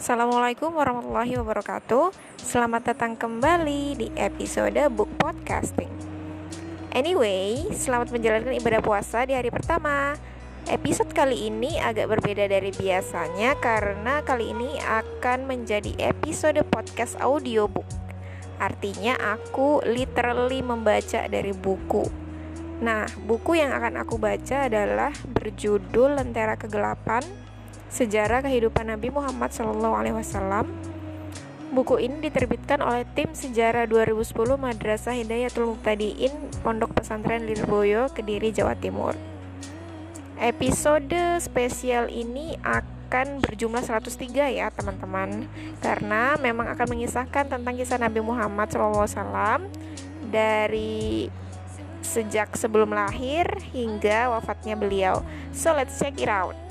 Assalamualaikum warahmatullahi wabarakatuh. Selamat datang kembali di episode Book Podcasting. Anyway, selamat menjalankan ibadah puasa di hari pertama. Episode kali ini agak berbeda dari biasanya Karena kali ini akan menjadi episode podcast audiobook. Artinya aku literally membaca dari buku. Nah, buku yang akan aku baca adalah berjudul Lentera Kegelapan Sejarah Kehidupan Nabi Muhammad SAW. Buku ini diterbitkan oleh tim Sejarah 2010 Madrasah Hidayatul Muqtadiin Pondok Pesantren Lirboyo, Kediri, Jawa Timur. Episode spesial ini akan berjumlah 103 ya teman-teman Karena memang akan mengisahkan tentang kisah Nabi Muhammad SAW Dari sejak sebelum lahir hingga wafatnya beliau So let's check it out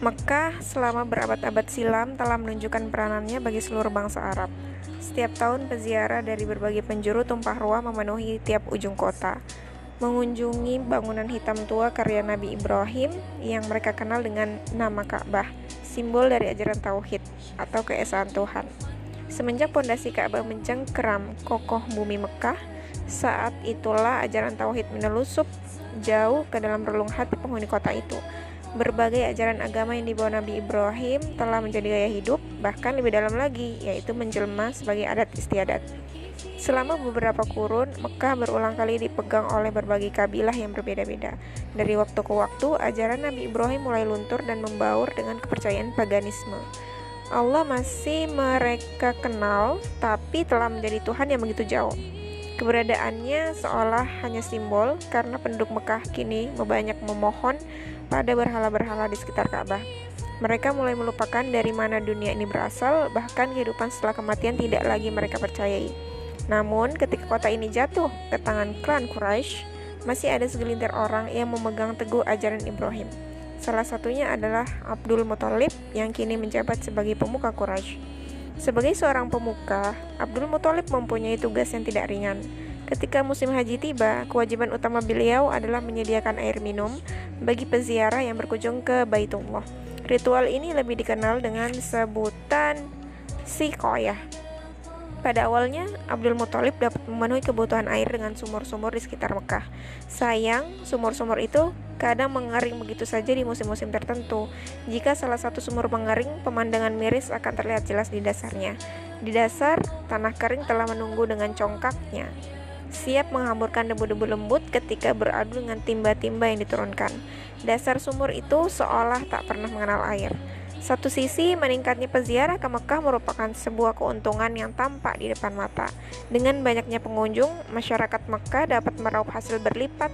Mekah selama berabad-abad silam telah menunjukkan peranannya bagi seluruh bangsa Arab. Setiap tahun peziarah dari berbagai penjuru tumpah ruah memenuhi tiap ujung kota, mengunjungi bangunan hitam tua karya Nabi Ibrahim yang mereka kenal dengan nama Ka'bah, simbol dari ajaran tauhid atau keesaan Tuhan. Semenjak pondasi Ka'bah mencengkeram kokoh bumi Mekah, saat itulah ajaran tauhid menelusup jauh ke dalam relung hati penghuni kota itu Berbagai ajaran agama yang dibawa Nabi Ibrahim telah menjadi gaya hidup, bahkan lebih dalam lagi, yaitu menjelma sebagai adat istiadat. Selama beberapa kurun, Mekah berulang kali dipegang oleh berbagai kabilah yang berbeda-beda. Dari waktu ke waktu, ajaran Nabi Ibrahim mulai luntur dan membaur dengan kepercayaan paganisme. Allah masih mereka kenal, tapi telah menjadi Tuhan yang begitu jauh. Keberadaannya seolah hanya simbol karena penduduk Mekah kini banyak memohon pada berhala-berhala di sekitar Ka'bah. Mereka mulai melupakan dari mana dunia ini berasal, bahkan kehidupan setelah kematian tidak lagi mereka percayai. Namun, ketika kota ini jatuh ke tangan klan Quraisy, masih ada segelintir orang yang memegang teguh ajaran Ibrahim. Salah satunya adalah Abdul Muthalib yang kini menjabat sebagai pemuka Quraisy. Sebagai seorang pemuka, Abdul Muthalib mempunyai tugas yang tidak ringan Ketika musim haji tiba, kewajiban utama beliau adalah menyediakan air minum bagi peziarah yang berkunjung ke Baitullah. Ritual ini lebih dikenal dengan sebutan sikoyah. Pada awalnya, Abdul Muthalib dapat memenuhi kebutuhan air dengan sumur-sumur di sekitar Mekah. Sayang, sumur-sumur itu kadang mengering begitu saja di musim-musim tertentu. Jika salah satu sumur mengering, pemandangan miris akan terlihat jelas di dasarnya. Di dasar, tanah kering telah menunggu dengan congkaknya siap menghamburkan debu-debu lembut ketika beradu dengan timba-timba yang diturunkan. Dasar sumur itu seolah tak pernah mengenal air. Satu sisi, meningkatnya peziarah ke Mekah merupakan sebuah keuntungan yang tampak di depan mata. Dengan banyaknya pengunjung, masyarakat Mekah dapat meraup hasil berlipat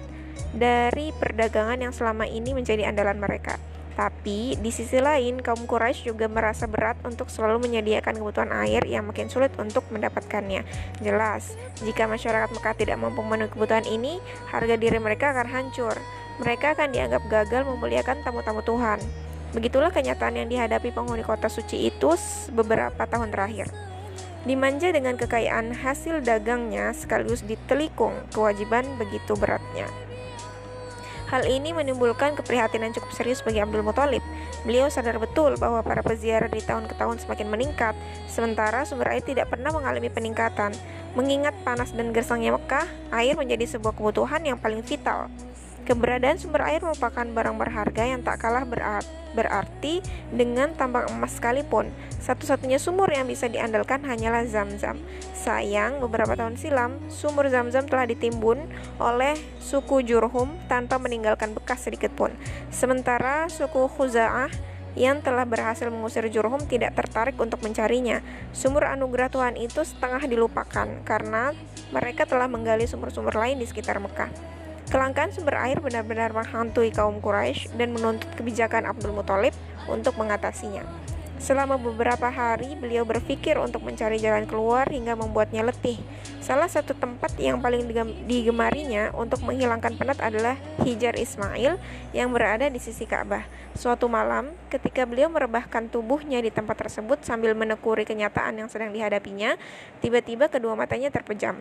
dari perdagangan yang selama ini menjadi andalan mereka. Tapi di sisi lain, kaum Quraisy juga merasa berat untuk selalu menyediakan kebutuhan air yang makin sulit untuk mendapatkannya. Jelas, jika masyarakat Mekah tidak mampu memenuhi kebutuhan ini, harga diri mereka akan hancur. Mereka akan dianggap gagal memuliakan tamu-tamu Tuhan. Begitulah kenyataan yang dihadapi penghuni kota suci itu beberapa tahun terakhir. Dimanja dengan kekayaan hasil dagangnya sekaligus ditelikung kewajiban begitu beratnya. Hal ini menimbulkan keprihatinan cukup serius bagi Abdul Muthalib. Beliau sadar betul bahwa para peziarah di tahun ke tahun semakin meningkat, sementara sumber air tidak pernah mengalami peningkatan. Mengingat panas dan gersangnya Mekah, air menjadi sebuah kebutuhan yang paling vital. Keberadaan sumber air merupakan barang berharga yang tak kalah berarti dengan tambang emas sekalipun. Satu-satunya sumur yang bisa diandalkan hanyalah Zam-Zam. Sayang, beberapa tahun silam, sumur Zam-Zam telah ditimbun oleh suku Jurhum tanpa meninggalkan bekas sedikit pun. Sementara suku Khuza'ah yang telah berhasil mengusir Jurhum tidak tertarik untuk mencarinya. Sumur anugerah Tuhan itu setengah dilupakan karena mereka telah menggali sumur-sumur lain di sekitar Mekah. Kelangkaan sumber air benar-benar menghantui kaum Quraisy dan menuntut kebijakan Abdul Muthalib untuk mengatasinya. Selama beberapa hari, beliau berpikir untuk mencari jalan keluar hingga membuatnya letih. Salah satu tempat yang paling digemarinya untuk menghilangkan penat adalah Hijar Ismail yang berada di sisi Ka'bah. Suatu malam, ketika beliau merebahkan tubuhnya di tempat tersebut sambil menekuri kenyataan yang sedang dihadapinya, tiba-tiba kedua matanya terpejam.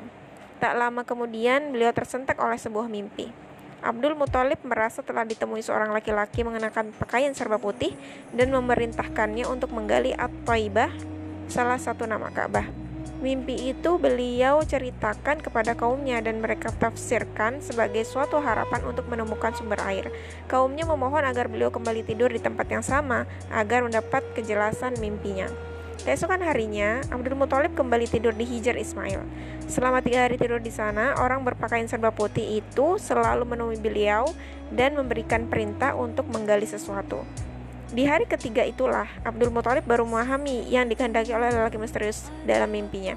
Tak lama kemudian, beliau tersentak oleh sebuah mimpi. Abdul Muthalib merasa telah ditemui seorang laki-laki mengenakan pakaian serba putih dan memerintahkannya untuk menggali At-Taibah, salah satu nama Ka'bah. Mimpi itu beliau ceritakan kepada kaumnya dan mereka tafsirkan sebagai suatu harapan untuk menemukan sumber air. Kaumnya memohon agar beliau kembali tidur di tempat yang sama agar mendapat kejelasan mimpinya. Keesokan harinya, Abdul Muthalib kembali tidur di Hijar Ismail. Selama tiga hari tidur di sana, orang berpakaian serba putih itu selalu menemui beliau dan memberikan perintah untuk menggali sesuatu. Di hari ketiga itulah Abdul Muthalib baru memahami yang dikehendaki oleh lelaki misterius dalam mimpinya.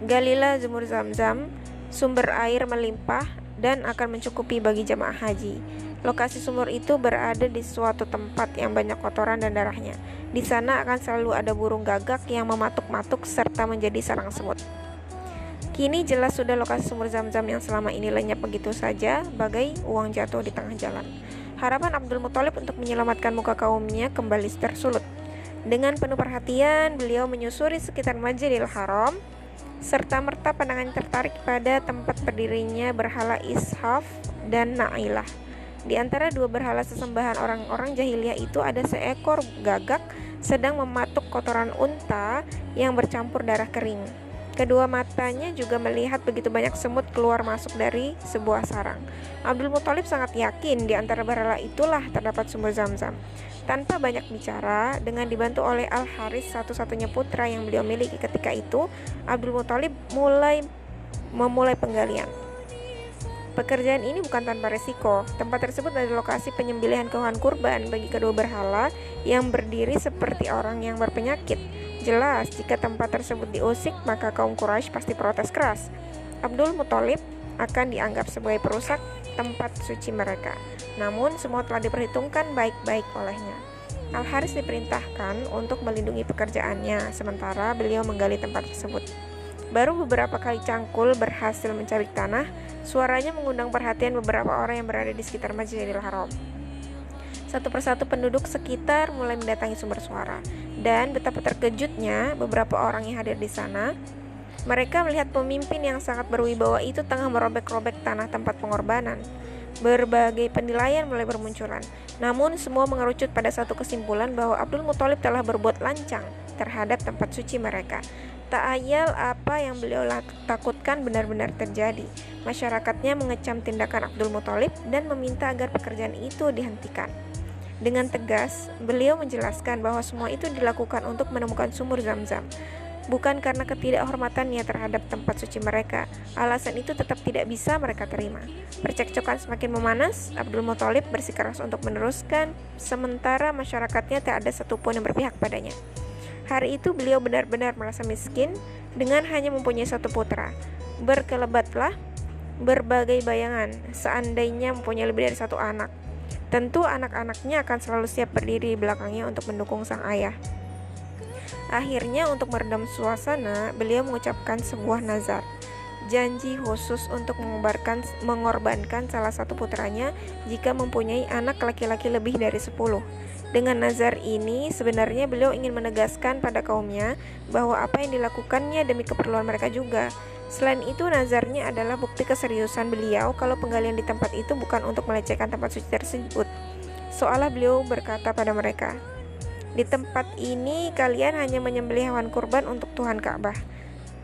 Galilah Zumur Zamzam, sumber air melimpah dan akan mencukupi bagi jamaah haji. Lokasi sumur itu berada di suatu tempat yang banyak kotoran dan darahnya. Di sana akan selalu ada burung gagak yang mematuk-matuk serta menjadi sarang semut. Kini jelas sudah lokasi sumur zam-zam yang selama ini lenyap begitu saja, bagai uang jatuh di tengah jalan. Harapan Abdul Muthalib untuk menyelamatkan muka kaumnya kembali tersulut. Dengan penuh perhatian, beliau menyusuri sekitar Masjidil Haram, serta merta pandangan tertarik pada tempat berdirinya berhala Ishaf dan Na'ilah. Di antara dua berhala sesembahan orang-orang jahiliyah itu ada seekor gagak sedang mematuk kotoran unta yang bercampur darah kering. Kedua matanya juga melihat begitu banyak semut keluar masuk dari sebuah sarang. Abdul Muthalib sangat yakin di antara berhala itulah terdapat sumber zam-zam. Tanpa banyak bicara, dengan dibantu oleh Al-Haris satu-satunya putra yang beliau miliki ketika itu, Abdul Muthalib mulai memulai penggalian. Pekerjaan ini bukan tanpa resiko. Tempat tersebut adalah lokasi penyembelihan kehewan kurban bagi kedua berhala yang berdiri seperti orang yang berpenyakit. Jelas, jika tempat tersebut diusik, maka kaum Quraisy pasti protes keras. Abdul Muthalib akan dianggap sebagai perusak tempat suci mereka. Namun, semua telah diperhitungkan baik-baik olehnya. Al-Haris diperintahkan untuk melindungi pekerjaannya, sementara beliau menggali tempat tersebut. Baru beberapa kali cangkul berhasil mencabik tanah, suaranya mengundang perhatian beberapa orang yang berada di sekitar Masjidil Haram. Satu persatu penduduk sekitar mulai mendatangi sumber suara. Dan betapa terkejutnya beberapa orang yang hadir di sana. Mereka melihat pemimpin yang sangat berwibawa itu tengah merobek-robek tanah tempat pengorbanan. Berbagai penilaian mulai bermunculan, namun semua mengerucut pada satu kesimpulan bahwa Abdul Muthalib telah berbuat lancang terhadap tempat suci mereka. Ayal apa yang beliau takutkan benar-benar terjadi. Masyarakatnya mengecam tindakan Abdul Muthalib dan meminta agar pekerjaan itu dihentikan. Dengan tegas, beliau menjelaskan bahwa semua itu dilakukan untuk menemukan sumur zam-zam, bukan karena ketidakhormatannya terhadap tempat suci mereka. Alasan itu tetap tidak bisa mereka terima. Percekcokan semakin memanas, Abdul Muthalib bersikeras untuk meneruskan, sementara masyarakatnya tak ada satupun yang berpihak padanya. Hari itu beliau benar-benar merasa miskin dengan hanya mempunyai satu putra. Berkelebatlah berbagai bayangan seandainya mempunyai lebih dari satu anak. Tentu anak-anaknya akan selalu siap berdiri di belakangnya untuk mendukung sang ayah. Akhirnya untuk meredam suasana, beliau mengucapkan sebuah nazar. Janji khusus untuk mengorbankan, mengorbankan salah satu putranya jika mempunyai anak laki-laki lebih dari sepuluh. Dengan nazar ini, sebenarnya beliau ingin menegaskan pada kaumnya bahwa apa yang dilakukannya demi keperluan mereka juga. Selain itu, nazarnya adalah bukti keseriusan beliau kalau penggalian di tempat itu bukan untuk melecehkan tempat suci tersebut. Seolah beliau berkata pada mereka, "Di tempat ini kalian hanya menyembelih hewan kurban untuk Tuhan Ka'bah.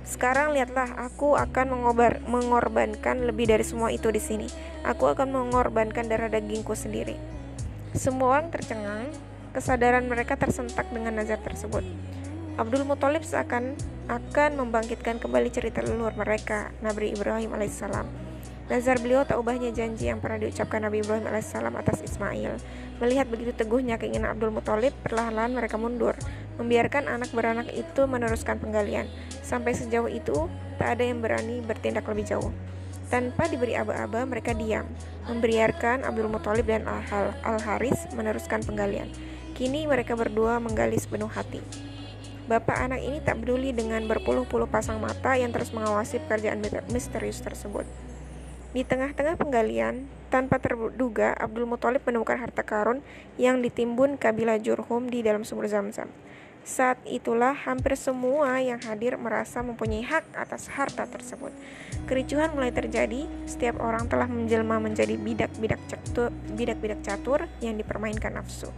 Sekarang lihatlah, aku akan mengobar, mengorbankan lebih dari semua itu di sini. Aku akan mengorbankan darah dagingku sendiri." Semua orang tercengang, kesadaran mereka tersentak dengan nazar tersebut. Abdul Muthalib seakan akan membangkitkan kembali cerita leluhur mereka, Nabi Ibrahim alaihissalam. Nazar beliau tak ubahnya janji yang pernah diucapkan Nabi Ibrahim alaihissalam atas Ismail. Melihat begitu teguhnya keinginan Abdul Muthalib, perlahan-lahan mereka mundur, membiarkan anak beranak itu meneruskan penggalian. Sampai sejauh itu, tak ada yang berani bertindak lebih jauh. Tanpa diberi aba-aba, mereka diam, membiarkan Abdul Muthalib dan Al-Haris meneruskan penggalian. Kini mereka berdua menggali sepenuh hati. Bapak anak ini tak peduli dengan berpuluh-puluh pasang mata yang terus mengawasi pekerjaan misterius tersebut. Di tengah-tengah penggalian, tanpa terduga, Abdul Muthalib menemukan harta karun yang ditimbun kabilah Jurhum di dalam sumur Zam-Zam. Saat itulah hampir semua yang hadir merasa mempunyai hak atas harta tersebut. Kericuhan mulai terjadi, setiap orang telah menjelma menjadi bidak-bidak catur, bidak-bidak catur yang dipermainkan nafsu.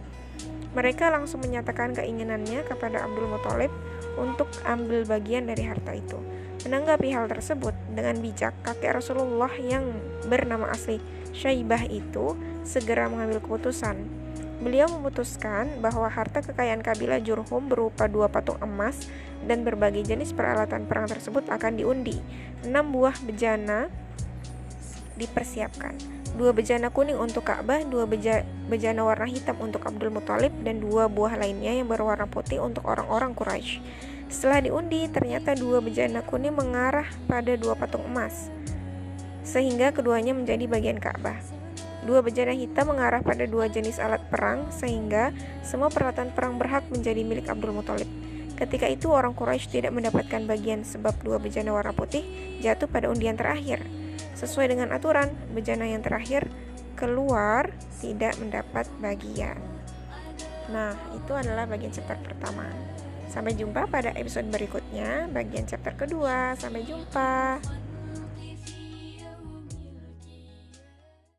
Mereka langsung menyatakan keinginannya kepada Abdul Muthalib untuk ambil bagian dari harta itu. Menanggapi hal tersebut, dengan bijak kakek Rasulullah yang bernama asli Syaibah itu segera mengambil keputusan Beliau memutuskan bahwa harta kekayaan kabilah Jurhum berupa dua patung emas dan berbagai jenis peralatan perang tersebut akan diundi. Enam buah bejana dipersiapkan. Dua bejana kuning untuk Ka'bah, dua beja, bejana warna hitam untuk Abdul Muthalib, dan dua buah lainnya yang berwarna putih untuk orang-orang Quraisy. Setelah diundi, ternyata dua bejana kuning mengarah pada dua patung emas, sehingga keduanya menjadi bagian Ka'bah. Dua bejana hitam mengarah pada dua jenis alat perang sehingga semua peralatan perang berhak menjadi milik Abdul Muthalib. Ketika itu orang Quraisy tidak mendapatkan bagian sebab dua bejana warna putih jatuh pada undian terakhir. Sesuai dengan aturan, bejana yang terakhir keluar tidak mendapat bagian. Nah, itu adalah bagian chapter pertama. Sampai jumpa pada episode berikutnya, bagian chapter kedua. Sampai jumpa.